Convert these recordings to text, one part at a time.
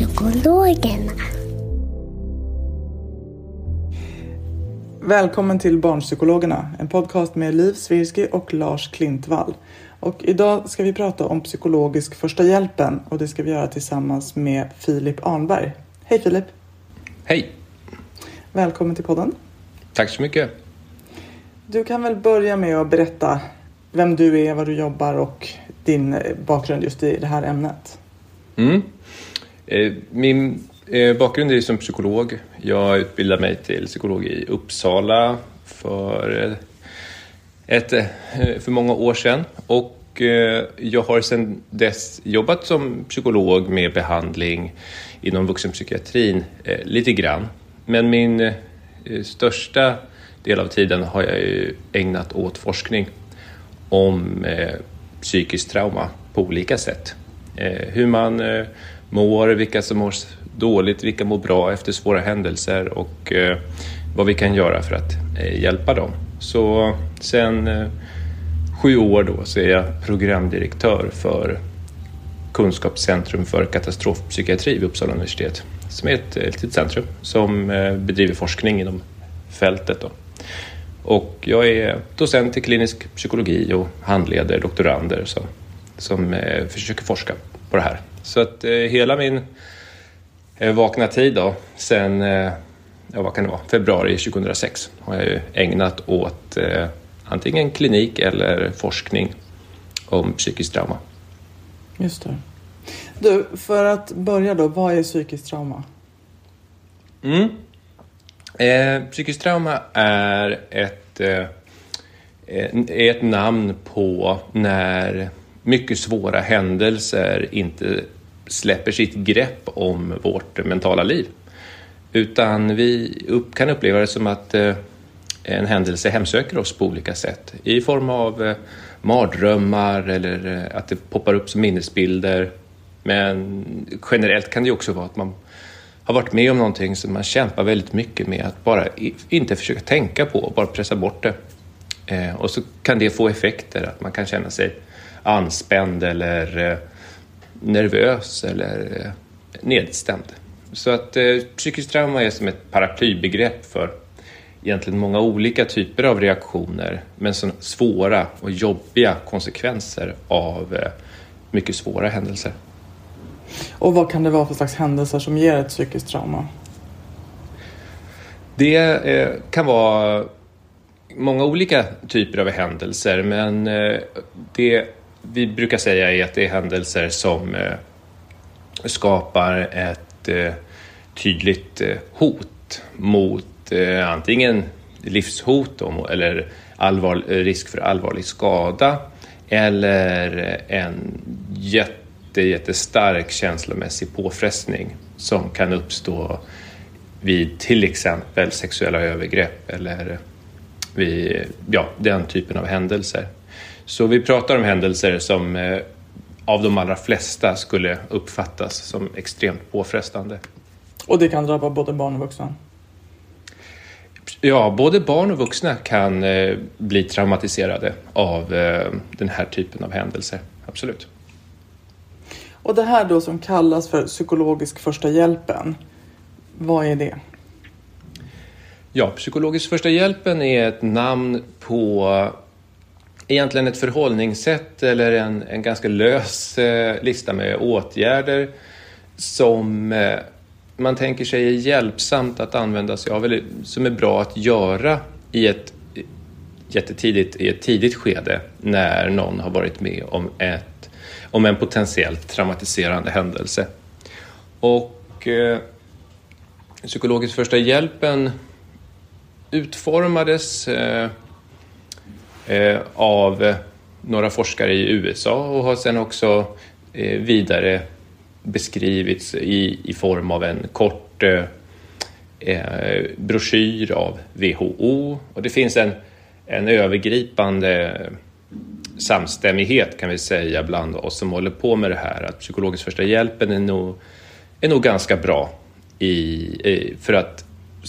Barnpsykologerna. Välkommen till Barnpsykologerna, en podcast med Liv Svirsky och Lars Klintvall. Och idag ska vi prata om psykologisk första hjälpen och det ska vi göra tillsammans med Filip Arnberg. Hej Filip! Hej! Välkommen till podden. Tack så mycket. Du kan väl börja med att berätta vem du är, vad du jobbar och din bakgrund just i det här ämnet. Mm. Eh, min eh, bakgrund är som psykolog. Jag utbildade mig till psykolog i Uppsala för, eh, ett, för många år sedan. Och jag har sedan dess jobbat som psykolog med behandling inom vuxenpsykiatrin lite grann. Men min största del av tiden har jag ju ägnat åt forskning om psykiskt trauma på olika sätt. Hur man mår, vilka som mår dåligt, vilka mår bra efter svåra händelser och eh, vad vi kan göra för att eh, hjälpa dem. Så sen eh, sju år då så är jag programdirektör för Kunskapscentrum för katastrofpsykiatri vid Uppsala universitet som är ett litet centrum som bedriver forskning inom fältet. Då. Och jag är docent i klinisk psykologi och handleder doktorander som, som försöker forska på det här. Så att eh, hela min eh, vakna tid då, sen eh, ja, vad kan det vara, februari 2006 har jag ju ägnat åt eh, antingen klinik eller forskning om psykiskt trauma. Just det. Du, för att börja då, vad är psykiskt trauma? Mm. Eh, psykiskt trauma är ett, eh, är ett namn på när mycket svåra händelser inte släpper sitt grepp om vårt mentala liv. Utan vi upp, kan uppleva det som att eh, en händelse hemsöker oss på olika sätt. I form av eh, mardrömmar eller eh, att det poppar upp som minnesbilder. Men generellt kan det också vara att man har varit med om någonting som man kämpar väldigt mycket med att bara i, inte försöka tänka på, bara pressa bort det. Eh, och så kan det få effekter, att man kan känna sig anspänd eller eh, nervös eller eh, nedstämd. Så att eh, psykiskt trauma är som ett paraplybegrepp för egentligen många olika typer av reaktioner men som svåra och jobbiga konsekvenser av eh, mycket svåra händelser. Och vad kan det vara för slags händelser som ger ett psykiskt trauma? Det eh, kan vara många olika typer av händelser men det vi brukar säga är att det är händelser som eh, skapar ett eh, tydligt eh, hot mot eh, antingen livshot om, eller allvar, eh, risk för allvarlig skada eller en jätte, jättestark känslomässig påfrestning som kan uppstå vid till exempel sexuella övergrepp eller vid ja, den typen av händelser. Så vi pratar om händelser som eh, av de allra flesta skulle uppfattas som extremt påfrestande. Och det kan drabba både barn och vuxna? Ja, både barn och vuxna kan eh, bli traumatiserade av eh, den här typen av händelser. Absolut. Och det här då som kallas för psykologisk första hjälpen, vad är det? Ja, psykologisk första hjälpen är ett namn på egentligen ett förhållningssätt eller en, en ganska lös eh, lista med åtgärder som eh, man tänker sig är hjälpsamt att använda sig av eller som är bra att göra i ett jättetidigt, i ett tidigt skede när någon har varit med om, ett, om en potentiellt traumatiserande händelse. Och eh, psykologisk första hjälpen utformades eh, eh, Eh, av eh, några forskare i USA och har sedan också eh, vidare beskrivits i, i form av en kort eh, eh broschyr av WHO. Och det finns en, en övergripande samstämmighet kan vi säga bland oss som håller på med det här att psykologisk första hjälpen är nog, är nog ganska bra i, för att,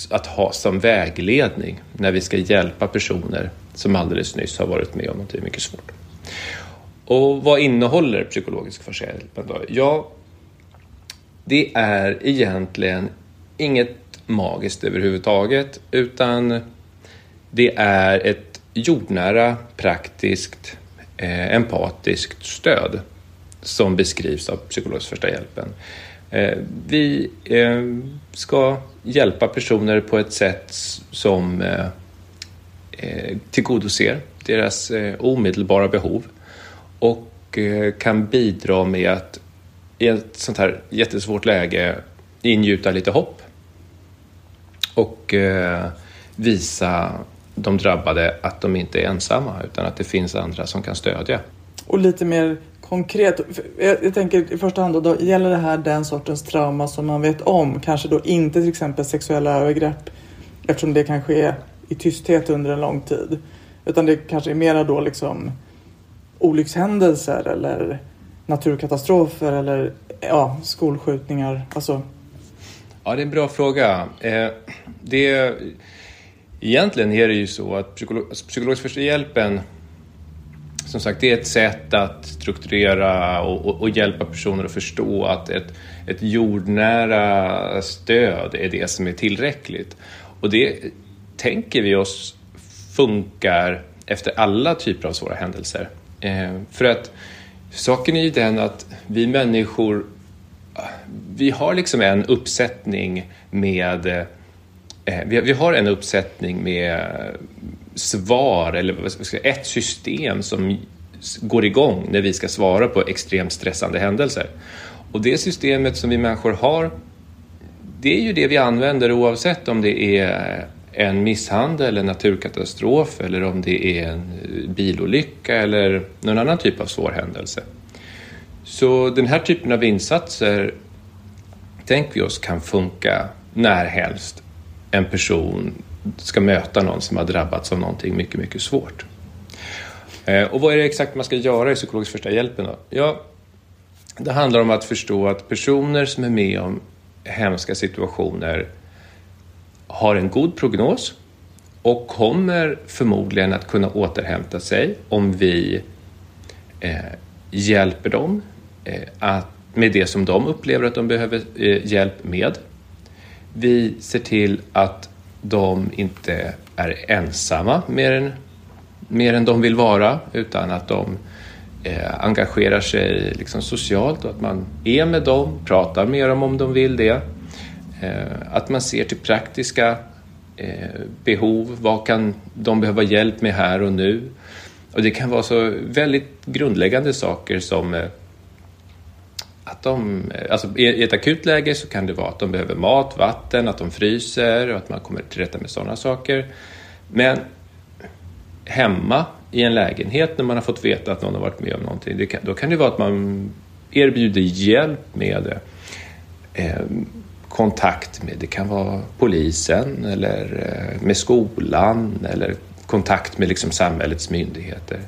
att ha som vägledning när vi ska hjälpa personer som alldeles nyss har varit med om något mycket svårt. Och vad innehåller psykologisk första hjälpen då? Ja, det är egentligen inget magiskt överhuvudtaget utan det är ett jordnära, praktiskt, eh, empatiskt stöd som beskrivs av psykologisk första hjälpen. Eh, vi eh, ska hjälpa personer på ett sätt som eh, eh, tillgodoser deras eh, omedelbara behov och eh, kan bidra med att i ett sånt här jättesvårt läge ingjuta lite hopp och eh, visa de drabbade att de inte är ensamma utan att det finns andra som kan stödja. Och lite mer konkret, jag, jag tänker i första hand då, då, gäller det här den sortens trauma som man vet om, kanske då inte till exempel sexuella övergrepp eftersom det kan ske i tysthet under en lång tid. Utan det kanske är mera då liksom olyckshändelser eller naturkatastrofer eller ja, skolskjutningar? Alltså... Ja, det är en bra fråga. Eh, det, egentligen är det ju så att psykolog, alltså psykologisk första hjälpen som sagt, det är ett sätt att strukturera och, och, och, hjälpa personer att förstå att ett, ett jordnära stöd är det som är tillräckligt. Och det tänker vi oss funkar efter alla typer av svåra händelser. Eh, för att Saken är ju den att vi människor, vi har liksom en uppsättning med eh, vi har en uppsättning med svar, eller ett system som går igång när vi ska svara på extremt stressande händelser. Och det systemet som vi människor har, det är ju det vi använder oavsett om det är en misshandel, en naturkatastrof eller om det är en eh, bilolycka eller någon annan typ av svår händelse. Så den här typen av insatser tänker vi oss kan funka när helst en person ska möta någon som har drabbats av någonting mycket, mycket svårt. Eh, och vad är det exakt man ska göra i psykologisk första hjälpen då? Ja, det handlar om att förstå att personer som är med om hemska situationer har en god prognos och kommer förmodligen att kunna återhämta sig om vi eh, hjälper dem eh, att, med det som de upplever att de behöver eh, hjälp med. Vi ser till att de inte är ensamma mer än, mer än de vill vara utan att de eh, engagerar sig liksom socialt och att man är med dem, pratar med dem om de vill det. Eh, att man ser till praktiska eh, behov. Vad kan de behöva hjälp med här och nu? Och det kan vara så väldigt grundläggande saker som eh, att de, alltså i ett akut läge så kan det vara att de behöver mat, vatten, att de fryser och att man kommer till rätta med sådana saker. Men hemma i en lägenhet när man har fått veta att någon har varit med om någonting, kan, då kan det vara att man erbjuder hjälp med eh, kontakt med, det kan vara polisen eller eh, med skolan eller kontakt med liksom samhällets myndigheter.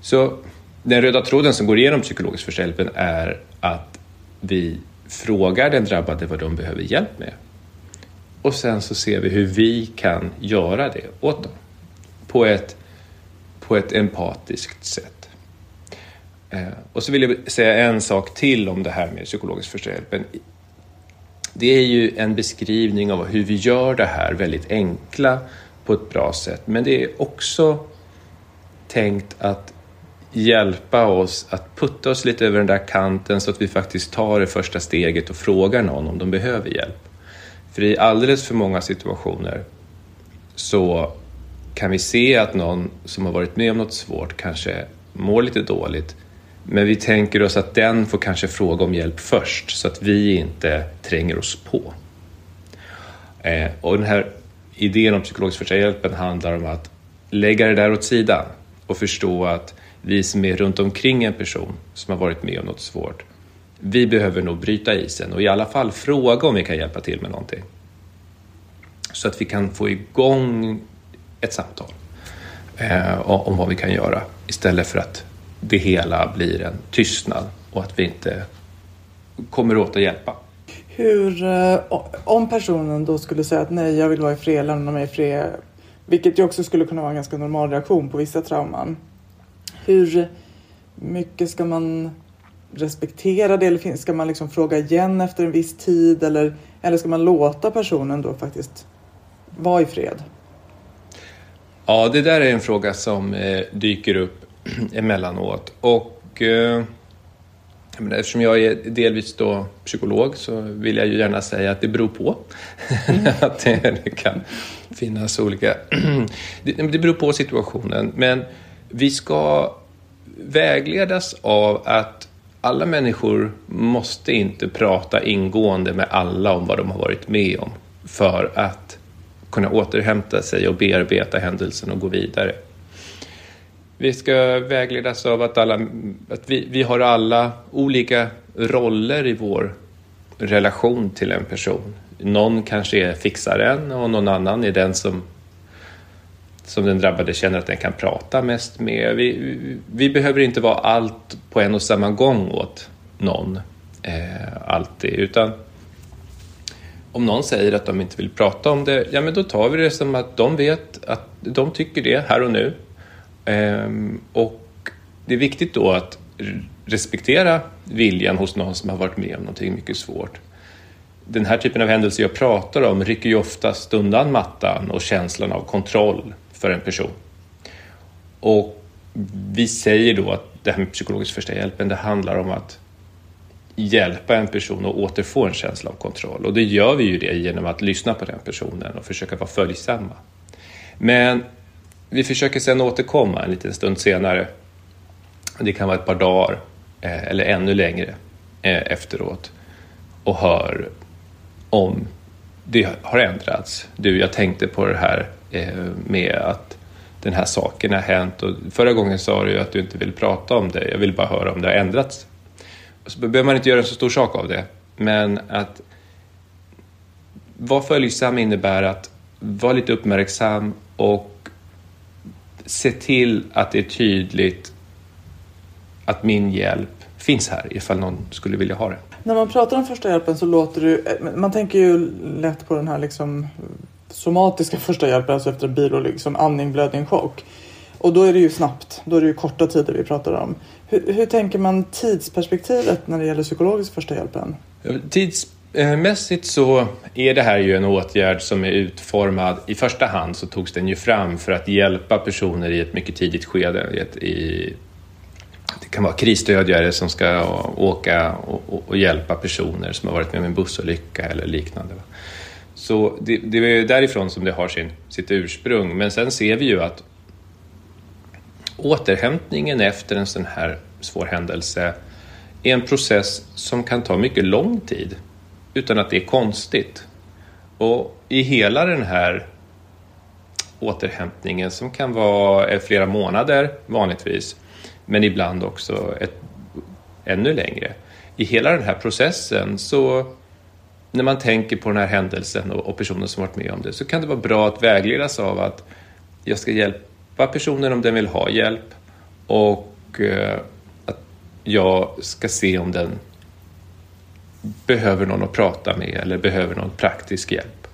Så den röda tråden som går igenom psykologisk försäljning är att vi frågar den drabbade vad de behöver hjälp med. Och sen så ser vi hur vi kan göra det åt dem på ett, på ett empatiskt sätt. Eh, och så vill jag säga en sak till om det här med psykologisk första. Det är ju en beskrivning av hur vi gör det här väldigt enkla på ett bra sätt. Men det är också tänkt att hjälpa oss att putta oss lite över den där kanten så att vi faktiskt tar det första steget och frågar någon om de behöver hjälp. För i alldeles för många situationer så kan vi se att någon som har varit med om något svårt kanske mår lite dåligt men vi tänker oss att den får kanske fråga om hjälp först så att vi inte tränger oss på. Eh, och den här idén om psykologisk första hjälpen handlar om att lägga det där åt sidan och förstå att vi som är runt omkring en person som har varit med om något svårt, vi behöver nog bryta isen och i alla fall fråga om vi kan hjälpa till med någonting. Så att vi kan få igång ett samtal eh, om vad vi kan göra istället för att det hela blir en tystnad och att vi inte kommer åt att hjälpa. Hur, eh, om personen då skulle säga att nej, jag vill vara i fred, lämna mig i fred, vilket ju också skulle kunna vara en ganska normal reaktion på vissa trauman. Hur mycket ska man respektera det eller ska man liksom fråga igen efter en viss tid eller, eller ska man låta personen då faktiskt vara i fred? Ja, det där är en fråga som eh, dyker upp emellanåt. Och eh, eftersom jag är delvis då psykolog så vill jag ju gärna säga att det beror på. Mm. att det, det, kan finnas olika... det, det beror på situationen. Men vi ska vägledas av att alla människor måste inte prata ingående med alla om vad de har varit med om för att kunna återhämta sig och bearbeta händelsen och gå vidare. Vi ska vägledas av att, alla, att vi, vi har alla olika roller i vår relation till en person. Någon kanske är fixaren och någon annan är den som, som den drabbade känner att den kan prata mest med. Vi, vi behöver inte vara allt på en och samma gång åt någon, eh, alltid, utan om någon säger att de inte vill prata om det, ja men då tar vi det som att de vet att de tycker det här och nu Ehm, och det är viktigt då att respektera viljan hos någon som har varit med om någonting mycket svårt. Den här typen av händelser jag pratar om rycker ju oftast undan mattan och känslan av kontroll för en person. Och vi säger då att det här med psykologisk första hjälpen, det handlar om att hjälpa en person att återfå en känsla av kontroll. Och det gör vi ju det genom att lyssna på den personen och försöka vara följsamma. Men vi försöker sedan återkomma en liten stund senare. Det kan vara ett par dagar eh, eller ännu längre eh, efteråt och hör om det har ändrats. Du, jag tänkte på det här Eh, med att den här saken har hänt och förra gången sa du att du inte vill prata om det. Jag vill bara höra om det har ändrats. Så behöver man inte göra en så stor sak av det, men att vara följsam innebär att vara lite uppmärksam och se till att det är tydligt att min hjälp finns här ifall någon skulle vilja ha det. När man pratar om första hjälpen så låter det, man tänker ju lätt på den här liksom somatiska första hjälpen, alltså efter en bilolycka, som andning, blödning, chock. Och då är det ju snabbt, då är det ju korta tider vi pratar om. Hur, hur tänker man tidsperspektivet när det gäller psykologisk första hjälpen? Tidsmässigt eh, så är det här ju en åtgärd som är utformad, i första hand så togs den ju fram för att hjälpa personer i ett mycket tidigt skede. I, det kan vara krisstödjare som ska åka och, och, hjälpa personer som har varit med om en bussolycka eller liknande. Så det, det är därifrån som det har sin, sitt ursprung. Men sen ser vi ju att återhämtningen efter en sån här svår händelse är en process som kan ta mycket lång tid utan att det är konstigt. Och i hela den här återhämtningen som kan vara eh, flera månader vanligtvis, men ibland också ett, ännu längre. I hela den här processen så när man tänker på den här händelsen och, och personen som varit med om det så kan det vara bra att vägledas av att jag ska hjälpa personen om den vill ha hjälp och eh, att jag ska se om den behöver någon att prata med eller behöver någon praktisk hjälp.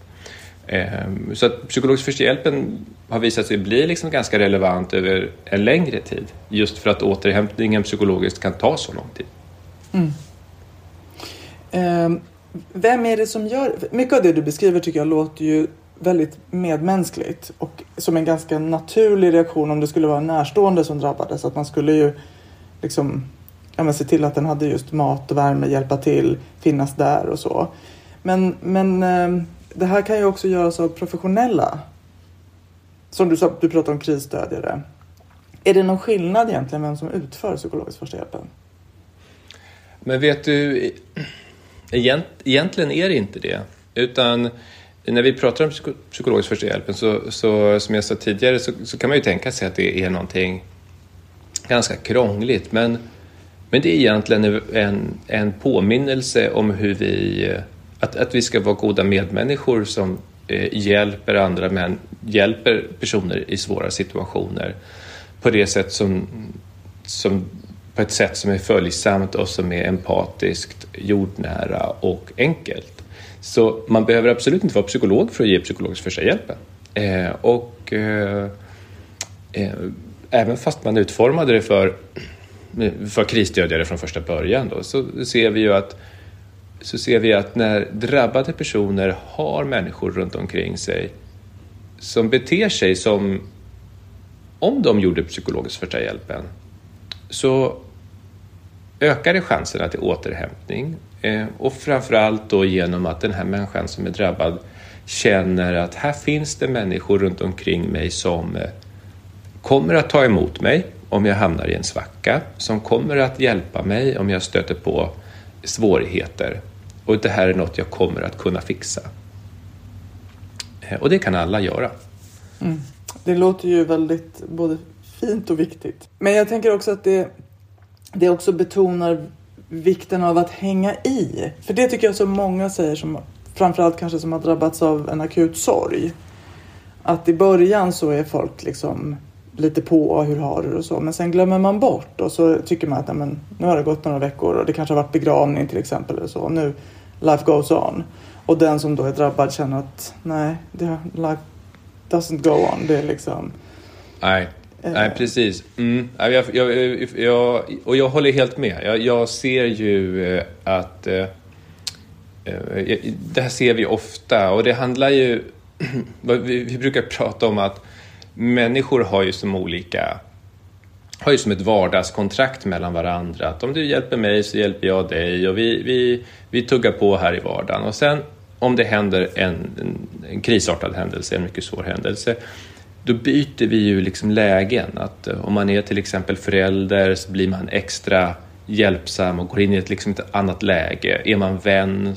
Ehm, så att psykologisk första hjälpen har visat sig bli liksom ganska relevant över en längre tid. Just för att återhämtningen psykologiskt kan ta så lång tid. Mm. Ehm, vem är det som gör... Mycket av det du beskriver tycker jag låter ju väldigt medmänskligt och som en ganska naturlig reaktion om det skulle vara en närstående som drabbades. Att man skulle ju liksom ja, se till att den hade just mat och värme, hjälpa till, finnas där och så. Men, men eh, det här kan ju också göras av professionella. Som du sa, du pratade om krisstödjare. Är det någon skillnad egentligen vem som utför psykologisk första hjälpen? Men vet du, egentligen är det inte det. Utan när vi pratar om psykologisk första hjälpen så, så som jag sa tidigare så, så, kan man ju tänka sig att det är någonting ganska krångligt. Men, men det är egentligen en, en påminnelse om hur vi att, att vi ska vara goda medmänniskor som eh, hjälper andra män, hjälper personer i svåra situationer på det sätt som, som på ett sätt som är följsamt och som är empatiskt, jordnära och enkelt. Så man behöver absolut inte vara psykolog för att ge psykologisk första hjälpen. Eh, och eh, eh, även fast man utformade det för, för krisstödjare från första början då, så ser vi ju att så ser vi att när drabbade personer har människor runt omkring sig som beter sig som om de gjorde psykologisk första hjälpen så ökade chanserna till återhämtning eh, och framförallt då genom att den här människan som är drabbad känner att här finns det människor runt omkring mig som eh, kommer att ta emot mig om jag hamnar i en svacka, som kommer att hjälpa mig om jag stöter på svårigheter och det här är något jag kommer att kunna fixa. Eh, och det kan alla göra. Mm. Det låter ju väldigt både fint och viktigt. Men jag tänker också att det, det också betonar vikten av att hänga i. För det tycker jag så många säger, som, framförallt kanske som har drabbats av en akut sorg. Att i början så är folk liksom lite på hur har du och så. Men sen glömmer man bort och så tycker man att men, nu har det gått några veckor och det kanske har varit begravning till exempel. Eller så. Nu life goes on. Och den som då är drabbad känner att nej, det, life doesn't go on. Det är liksom... Nej nej precis. Mm. Jag, jag, jag, och jag håller helt med. Jag, ser ju eh, att eh, eh det här ser vi ofta och det handlar ju... vi brukar prata om att människor har ju som olika har ju som ett vardagskontrakt mellan varandra. Att om du hjälper mig så hjälper jag dig och vi, vi, vi tuggar på här i vardagen. Och sen om det händer en, en, en krisartad händelse, en mycket svår händelse, då byter vi ju liksom lägen. Att eh, om man är till exempel förälder så blir man extra hjälpsam och går in i ett, liksom ett annat läge. Är man vän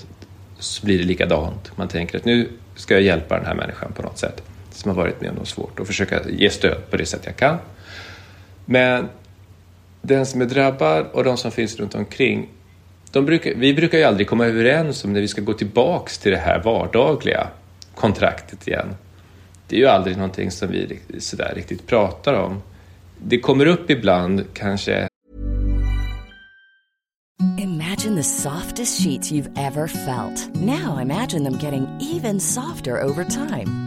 så blir det likadant. Man tänker att nu ska jag hjälpa den här människan på något sätt som har varit med om något svårt och försöka ge stöd på det sätt jag kan. Men den som är drabbad och de som finns runt omkring, brukar, vi brukar ju aldrig komma överens om när vi ska gå tillbaks till det här vardagliga kontraktet igen. Det är ju aldrig någonting som vi sådär riktigt pratar om. Det kommer upp ibland kanske. Imagine the softest sheets you've ever felt. Now imagine them getting even softer over time.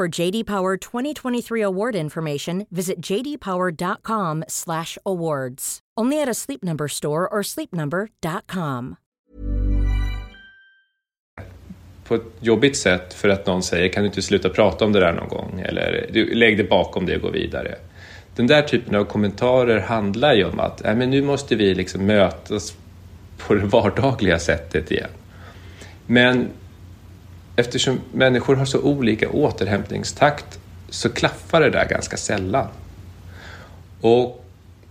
For JD Power 2023 award information, visit jdpower.com/awards. Only at a Sleep Number store or sleepnumber.com. På ett jobbigt sätt för att någon säger kan du inte sluta prata om det där någon gång eller du, lägg det bakom dig och gå vidare. Den där typen av kommentarer handlar ju om att äh, men nu måste vi liksom mötas på det vardagliga sättet igen. Men eftersom människor har så olika återhämtningstakt så klaffar det där ganska sällan. Och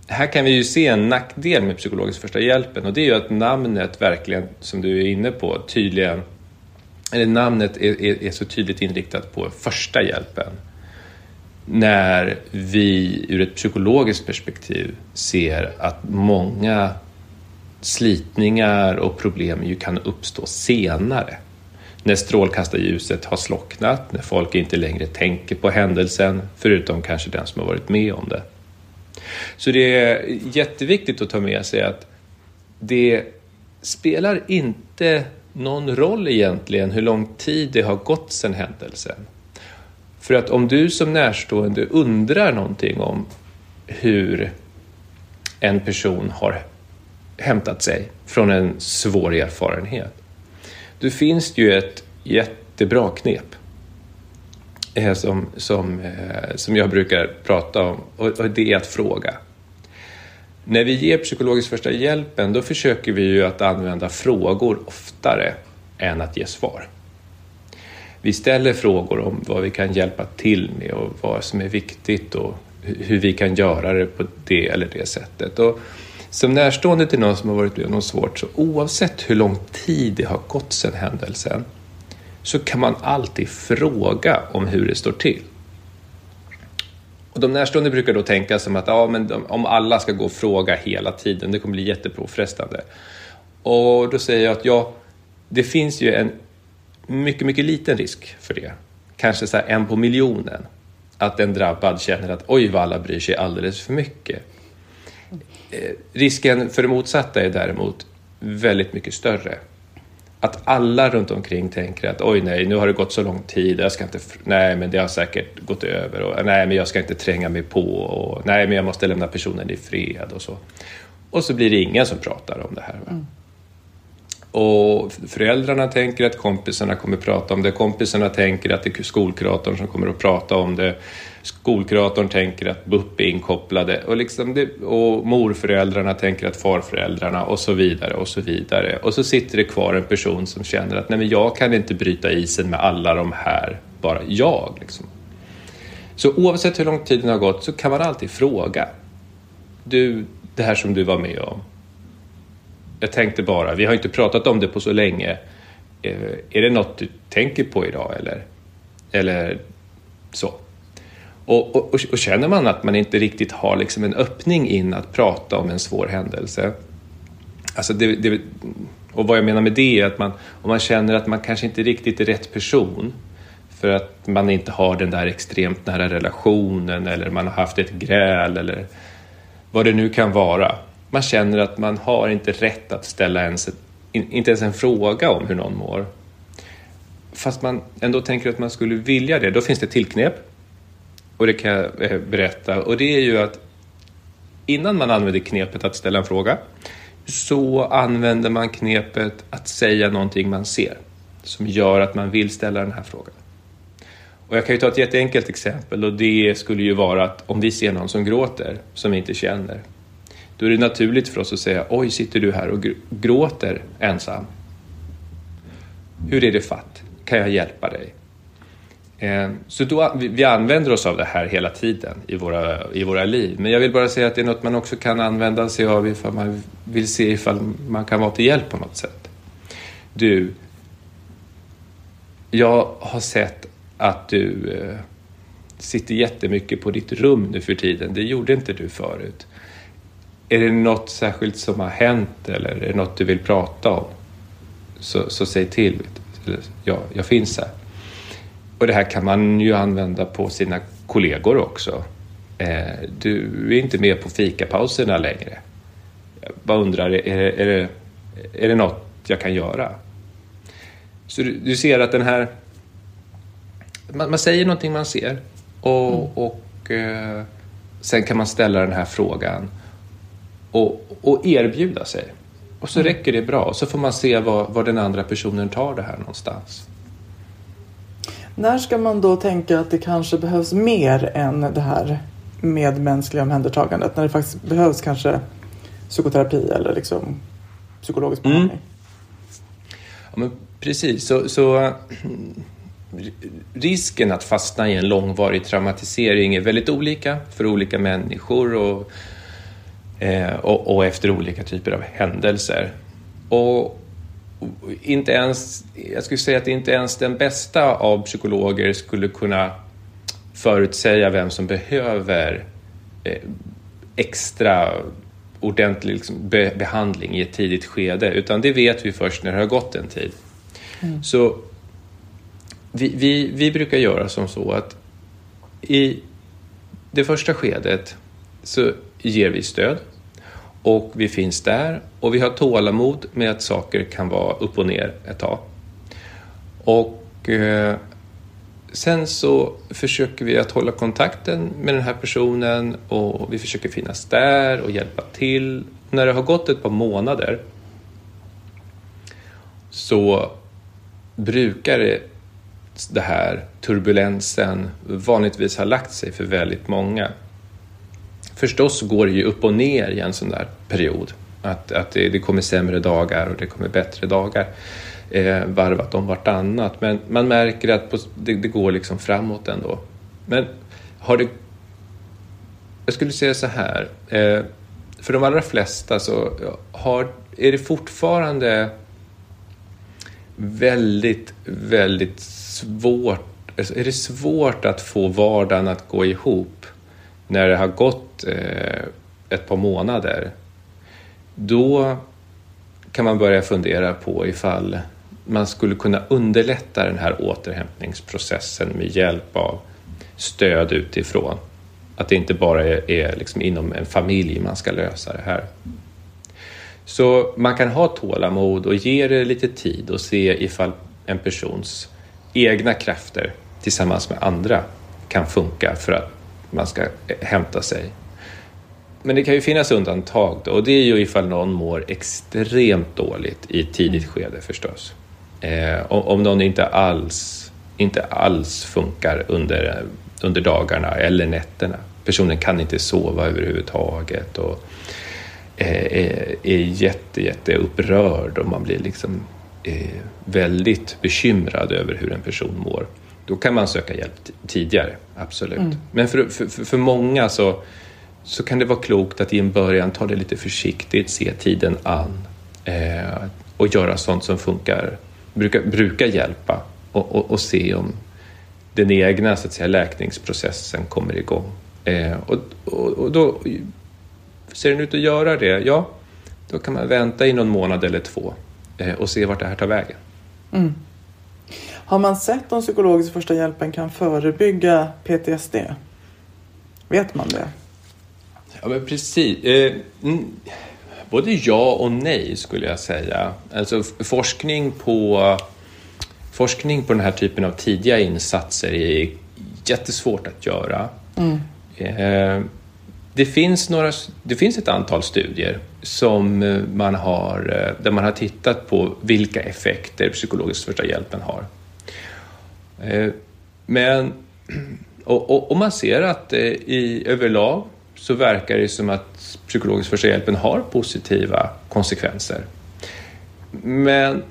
här kan vi ju se en nackdel med psykologisk första hjälpen och det är ju att namnet verkligen, som du är inne på, tydligen, eller namnet är, är, är så tydligt inriktat på första hjälpen. När vi ur ett psykologiskt perspektiv ser att många slitningar och problem ju kan uppstå senare när strålkastarljuset har slocknat, när folk inte längre tänker på händelsen, förutom kanske den som har varit med om det. Så det är jätteviktigt att ta med sig att det spelar inte någon roll egentligen hur lång tid det har gått sedan händelsen. För att om du som närstående undrar någonting om hur en person har hämtat sig från en svår erfarenhet då finns det ju ett jättebra knep eh, som, som, eh, som jag brukar prata om och det är att fråga. När vi ger psykologisk första hjälpen då försöker vi ju att använda frågor oftare än att ge svar. Vi ställer frågor om vad vi kan hjälpa till med och vad som är viktigt och hur vi kan göra det på det eller det sättet. Och som närstående till någon som har varit med om något svårt, så oavsett hur lång tid det har gått sedan händelsen, så kan man alltid fråga om hur det står till. Och de närstående brukar då tänka som att ja, men om alla ska gå och fråga hela tiden, det kommer bli jättepåfrestande. Och då säger jag att ja, det finns ju en mycket, mycket liten risk för det. Kanske så en på miljonen. Att en drabbad känner att oj vad alla bryr sig alldeles för mycket. Eh, risken för det motsatta är däremot väldigt mycket större. Att alla runt omkring tänker att oj nej, nu har det gått så lång tid, jag ska inte, nej men det har säkert gått över och nej men jag ska inte tränga mig på och nej men jag måste lämna personen i fred och så. Och så blir det ingen som pratar om det här. Mm. Och föräldrarna tänker att kompisarna kommer prata om det, kompisarna tänker att det är skolkuratorn som kommer att prata om det skolkuratorn tänker att BUP är inkopplade och, liksom det, och morföräldrarna tänker att farföräldrarna och så vidare och så vidare. Och så sitter det kvar en person som känner att nej men jag kan inte bryta isen med alla de här, bara jag. Liksom. Så oavsett hur lång tiden har gått så kan man alltid fråga. Du, det här som du var med om. Jag tänkte bara, vi har inte pratat om det på så länge. Eh, är det något du tänker på idag eller? Eller så. Och, och, och, känner man att man inte riktigt har liksom en öppning in att prata om en svår händelse. Alltså det, det, och vad jag menar med det är att man, om man känner att man kanske inte riktigt är rätt person för att man inte har den där extremt nära relationen eller man har haft ett gräl eller vad det nu kan vara. Man känner att man har inte rätt att ställa ens, inte ens en fråga om hur någon mår. Fast man ändå tänker att man skulle vilja det, då finns det tillknep och det kan jag eh, berätta. Och det är ju att innan man använder knepet att ställa en fråga så använder man knepet att säga någonting man ser som gör att man vill ställa den här frågan. Och jag kan ju ta ett jätteenkelt exempel och det skulle ju vara att om vi ser någon som gråter som vi inte känner då är det naturligt för oss att säga oj, sitter du här och gråter ensam? Hur är det fatt? Kan jag hjälpa dig? Eh, så då, vi använder oss av det här hela tiden i våra, i våra liv. Men jag vill bara säga att det är något man också kan använda sig av ifall man vill se ifall man kan vara till hjälp på något sätt. Du, jag har sett att du eh, sitter jättemycket på ditt rum nu för tiden. Det gjorde inte du förut. Är det något särskilt som har hänt eller är det något du vill prata om? så, så säg till. Ja, jag finns här. Och det här kan man ju använda på sina kollegor också. Eh, du är inte med på fikapauserna längre. Jag bara undrar, är, är, det, är det något jag kan göra? Så du, du ser att den här... Man, man, säger någonting man ser och, mm. och eh, sen kan man ställa den här frågan och, och erbjuda sig. Och så mm. räcker det bra. Och så får man se var, var den andra personen tar det här någonstans. När ska man då tänka att det kanske behövs mer än det här medmänskliga omhändertagandet? När det faktiskt behövs kanske psykoterapi eller liksom psykologisk mm. behandling? Mm. Ja, men precis. Så, så, risken att fastna i en långvarig traumatisering är väldigt olika för olika människor och, eh, och, och efter olika typer av händelser. Och inte ens, jag skulle säga att inte ens den bästa av psykologer skulle kunna förutsäga vem som behöver eh, extra ordentlig liksom, be behandling i ett tidigt skede, utan det vet vi först när det har gått en tid. Mm. Så vi, vi, vi brukar göra som så att i det första skedet så ger vi stöd och vi finns där och vi har tålamod med att saker kan vara upp och ner ett tag. Och eh, sen så försöker vi att hålla kontakten med den här personen och vi försöker finnas där och hjälpa till. När det har gått ett par månader så brukar det, det här turbulensen vanligtvis ha lagt sig för väldigt många. Förstås går det ju upp och ner i en sån där period. Att, att det, det kommer sämre dagar och det kommer bättre dagar eh, varvat om vartannat. Men man märker att på, det, det, går liksom framåt ändå. Men har det... Jag skulle säga så här. Eh, för de allra flesta så har, är det fortfarande väldigt, väldigt svårt alltså är det svårt att få vardagen att gå ihop när det har gått eh, ett par månader. Då kan man börja fundera på ifall man skulle kunna underlätta den här återhämtningsprocessen med hjälp av stöd utifrån. Att det inte bara är, är liksom inom en familj man ska lösa det här. Så man kan ha tålamod och ge det lite tid och se ifall en persons egna krafter tillsammans med andra kan funka för att man ska hämta sig. Men det kan ju finnas undantag då, och det är ju ifall någon mår extremt dåligt i ett tidigt skede förstås. Eh, om någon inte alls, inte alls funkar under, under dagarna eller nätterna. Personen kan inte sova överhuvudtaget och eh, är, är jätte, jätte upprörd och man blir liksom eh, väldigt bekymrad över hur en person mår. Då kan man söka hjälp tidigare, absolut. Mm. Men för, för, för många så, så kan det vara klokt att i en början ta det lite försiktigt, se tiden an eh, och göra sånt som funkar brukar, brukar hjälpa och, och, och, se om den egna så att säga, läkningsprocessen kommer igång. Eh, och, och, och då ser den ut att göra det, ja, då kan man vänta i någon månad eller två eh, och se vart det här tar vägen. Mm. Har man sett om psykologisk första hjälpen kan förebygga PTSD? Vet man det? Ja, men precis. Eh, Både ja och nej skulle jag säga. Alltså forskning på, forskning på den här typen av tidiga insatser är jättesvårt att göra. Mm. Eh, det, finns några, det finns ett antal studier som man har, eh, där man har tittat på vilka effekter psykologisk första hjälpen har. Eh, men, och, och, och man ser att i överlag så verkar det som att psykologisk första hjälpen har positiva konsekvenser. Men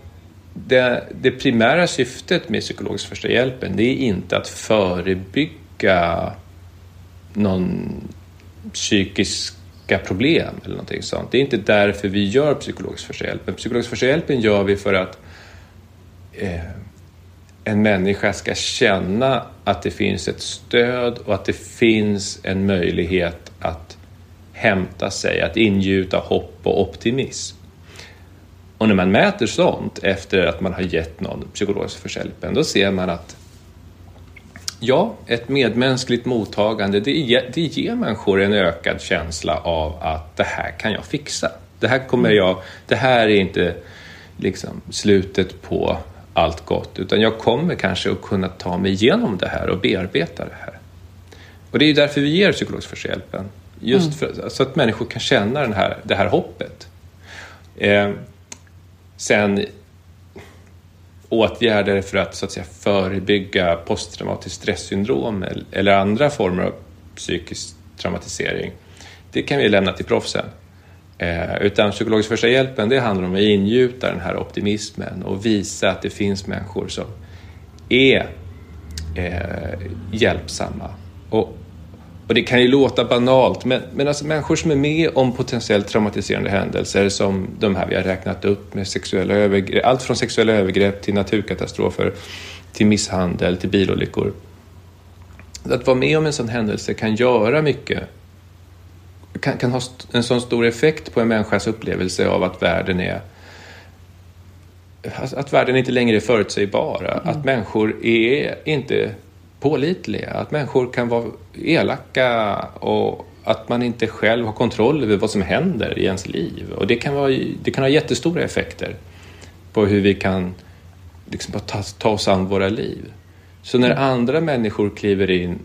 det, det, primära syftet med psykologisk första hjälpen det är inte att förebygga någon psykiska problem eller någonting sånt. Det är inte därför vi gör psykologisk första hjälpen. Psykologisk första hjälpen gör vi för att eh, en människa ska känna att det finns ett stöd och att det finns en möjlighet att hämta sig, att ingjuta hopp och optimism. Och när man mäter sånt efter att man har gett någon psykologisk försäljning, då ser man att ja, ett medmänskligt mottagande, det, ger, det ger människor en ökad känsla av att det här kan jag fixa. Det här kommer jag, det här är inte liksom slutet på allt gott, utan jag kommer kanske att kunna ta mig igenom det här och bearbeta det här. Och det är därför vi ger psykologisk försäljpen. Just mm. för, så att människor kan känna den här, det här hoppet. Eh, sen åtgärder för att, så att säga, förebygga posttraumatiskt stresssyndrom eller andra former av psykisk traumatisering, det kan vi lämna till proffsen. Eh, utan psykologisk första hjälpen, det handlar om att ingjuta den här optimismen och visa att det finns människor som är eh, hjälpsamma. Och, det kan ju låta banalt, men, men alltså människor som är med om potentiellt traumatiserande händelser som de här vi har räknat upp med sexuella övergrepp, allt från sexuella övergrepp till naturkatastrofer, till misshandel, till bilolyckor. Att vara med om en sån händelse kan göra mycket kan, kan ha en sån stor effekt på en människas upplevelse av att världen är att världen inte längre är förutsägbar, mm. att människor är inte pålitliga, att människor kan vara elaka och att man inte själv har kontroll över vad som händer i ens liv. Och det kan, vara, det kan ha jättestora effekter på hur vi kan liksom ta, ta oss an våra liv. Så när andra människor kliver in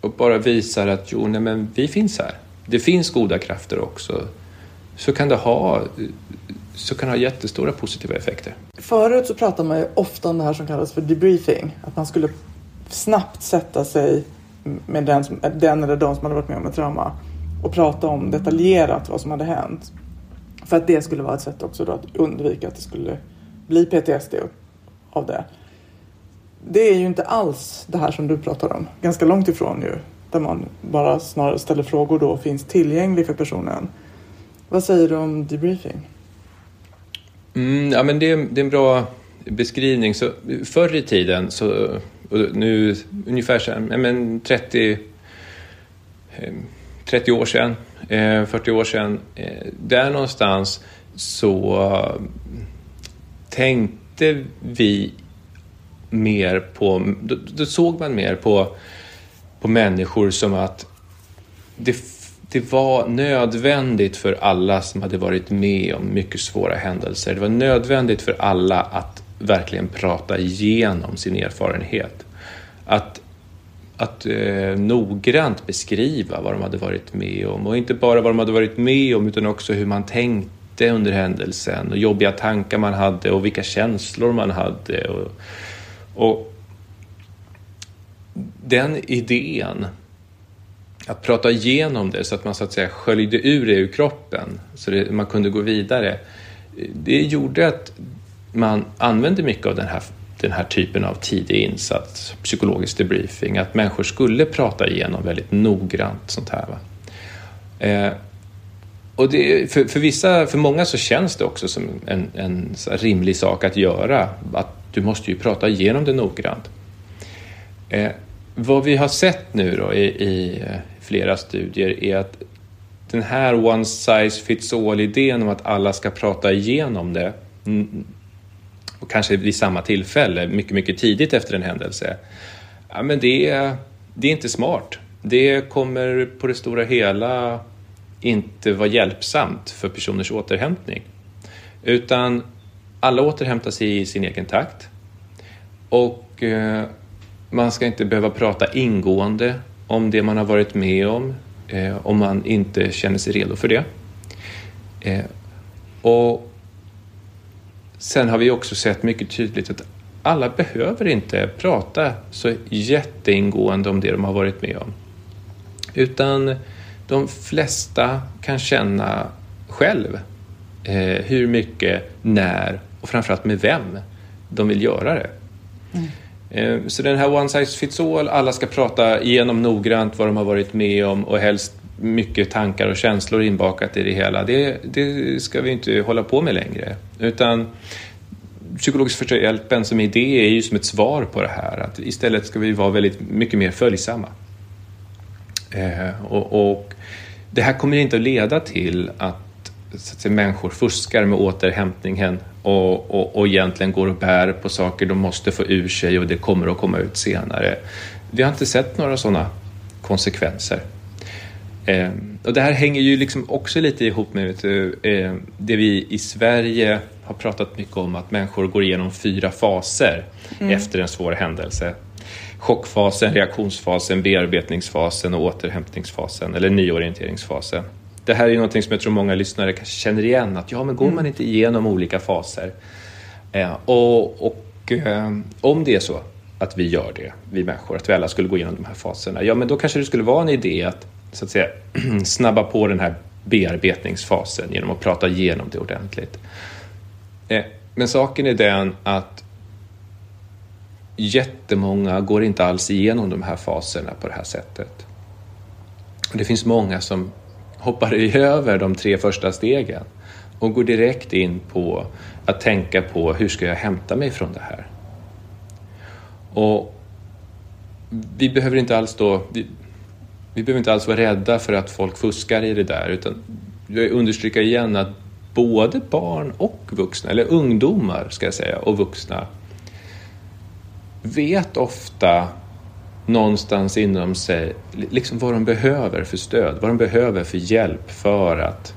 och bara visar att jo, nej, men vi finns här det finns goda krafter också, så kan det ha, så kan det ha jättestora positiva effekter. Förut så pratade man ju ofta om det här som kallas för debriefing, att man skulle snabbt sätta sig med den, som, den eller de som hade varit med om ett trauma och prata om detaljerat vad som hade hänt. För att det skulle vara ett sätt också då att undvika att det skulle bli PTSD av det. Det är ju inte alls det här som du pratar om, ganska långt ifrån ju där man bara snarare ställer frågor då och finns tillgänglig för personen. Vad säger du om debriefing? Mm, ja, men det, är, det är en bra beskrivning. Så, förr i tiden, så, nu ungefär så, men 30, 30 eh, år sedan, eh, 40 år sedan, eh, där någonstans så tänkte vi mer på, då, då såg man mer på på människor som att det, det var nödvändigt för alla som hade varit med om mycket svåra händelser. Det var nödvändigt för alla att verkligen prata igenom sin erfarenhet. Att, att eh, noggrant beskriva vad de hade varit med om och inte bara vad de hade varit med om utan också hur man tänkte under händelsen och jobbiga tankar man hade och vilka känslor man hade. Och, och den idén, att prata igenom det så att man så att säga sköljde ur det ur kroppen så det, man kunde gå vidare, det gjorde att man använde mycket av den här, den här typen av tidig insats, psykologisk debriefing, att människor skulle prata igenom väldigt noggrant sånt här. Eh, och det, för, för, vissa, för många så känns det också som en, en rimlig sak att göra, att du måste ju prata igenom det noggrant. Eh, vad vi har sett nu då i, i eh, flera studier är att den här one size fits all-idén om att alla ska prata igenom det och kanske vid samma tillfälle, mycket, mycket tidigt efter en händelse, ja, men det, är, det är inte smart. Det kommer på det stora hela inte vara hjälpsamt för personers återhämtning. Utan alla återhämtar sig i sin egen takt. Och eh, man ska inte behöva prata ingående om det man har varit med om eh, om man inte känner sig redo för det. Eh, och Sen har vi också sett mycket tydligt att alla behöver inte prata så jätteingående om det de har varit med om. Utan de flesta kan känna själv eh, hur mycket, när och framförallt med vem de vill göra det. Mm. Eh, så den här one size fits all, alla ska prata igenom noggrant vad de har varit med om och helst mycket tankar och känslor inbakat i det hela. Det, det ska vi inte hålla på med längre. Utan psykologisk första hjälpen som idé är ju som ett svar på det här. Att istället ska vi vara väldigt mycket mer följsamma. Eh, och, och, det här kommer inte att leda till att så att säga, människor fuskar med återhämtningen och, och, och egentligen går och bär på saker de måste få ur sig och det kommer att komma ut senare. Vi har inte sett några sådana konsekvenser. Eh, och det här hänger ju liksom också lite ihop med du, eh, det vi i Sverige har pratat mycket om att människor går igenom fyra faser mm. efter en svår händelse. Chockfasen, reaktionsfasen, bearbetningsfasen och återhämtningsfasen eller nyorienteringsfasen. Det här är någonting som jag tror många lyssnare kanske känner igen, att ja, men går mm. man inte igenom olika faser? Eh, och, och eh, om det är så att vi gör det, vi människor, att vi alla skulle gå igenom de här faserna, ja men då kanske det skulle vara en idé att så att säga snabba på den här bearbetningsfasen genom att prata igenom det ordentligt. Eh, men saken är den att jättemånga går inte alls igenom de här faserna på det här sättet. Det finns många som hoppar över de tre första stegen och går direkt in på att tänka på hur ska jag hämta mig från det här? Och vi behöver inte alls då, vi, vi behöver inte alls vara rädda för att folk fuskar i det där utan jag understryker igen att både barn och vuxna, eller ungdomar ska jag säga, och vuxna vet ofta någonstans inom sig liksom vad de behöver för stöd, vad de behöver för hjälp för att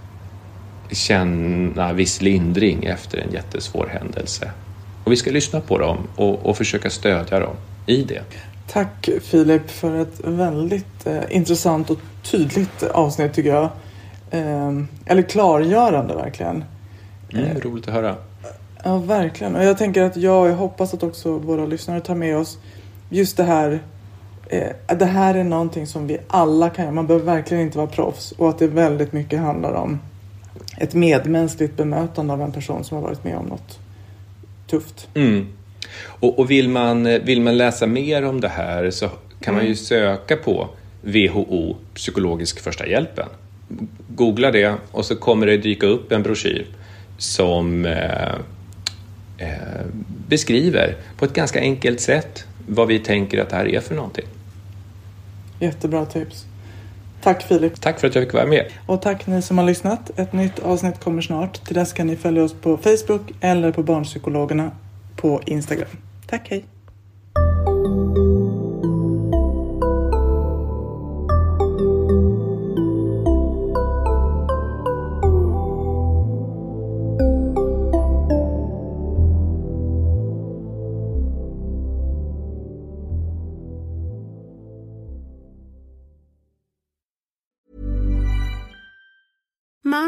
känna viss lindring efter en jättesvår händelse. Och vi ska lyssna på dem och, och försöka stödja dem i det. Tack Filip för ett väldigt eh, intressant och tydligt avsnitt tycker jag. Eh, eller klargörande verkligen. Mm, eh, roligt att höra. Ja, verkligen. Och jag tänker att jag, jag hoppas att också våra lyssnare tar med oss just det här. Eh, det här är någonting som vi alla kan göra. Man behöver verkligen inte vara proffs. Och att det väldigt mycket handlar om ett medmänskligt bemötande av en person som har varit med om något tufft. Mm. Och, och, vill, man, vill man läsa mer om det här så kan man ju mm. söka på WHO, psykologisk första hjälpen. Googla det och så kommer det dyka upp en broschyr som eh, eh, beskriver på ett ganska enkelt sätt vad vi tänker att det här är för någonting. Jättebra tips. Tack Filip. Tack för att jag fick vara med. Och tack ni som har lyssnat. Ett nytt avsnitt kommer snart. Till dess kan ni följa oss på Facebook eller på Barnpsykologerna på Instagram. Tack, hej!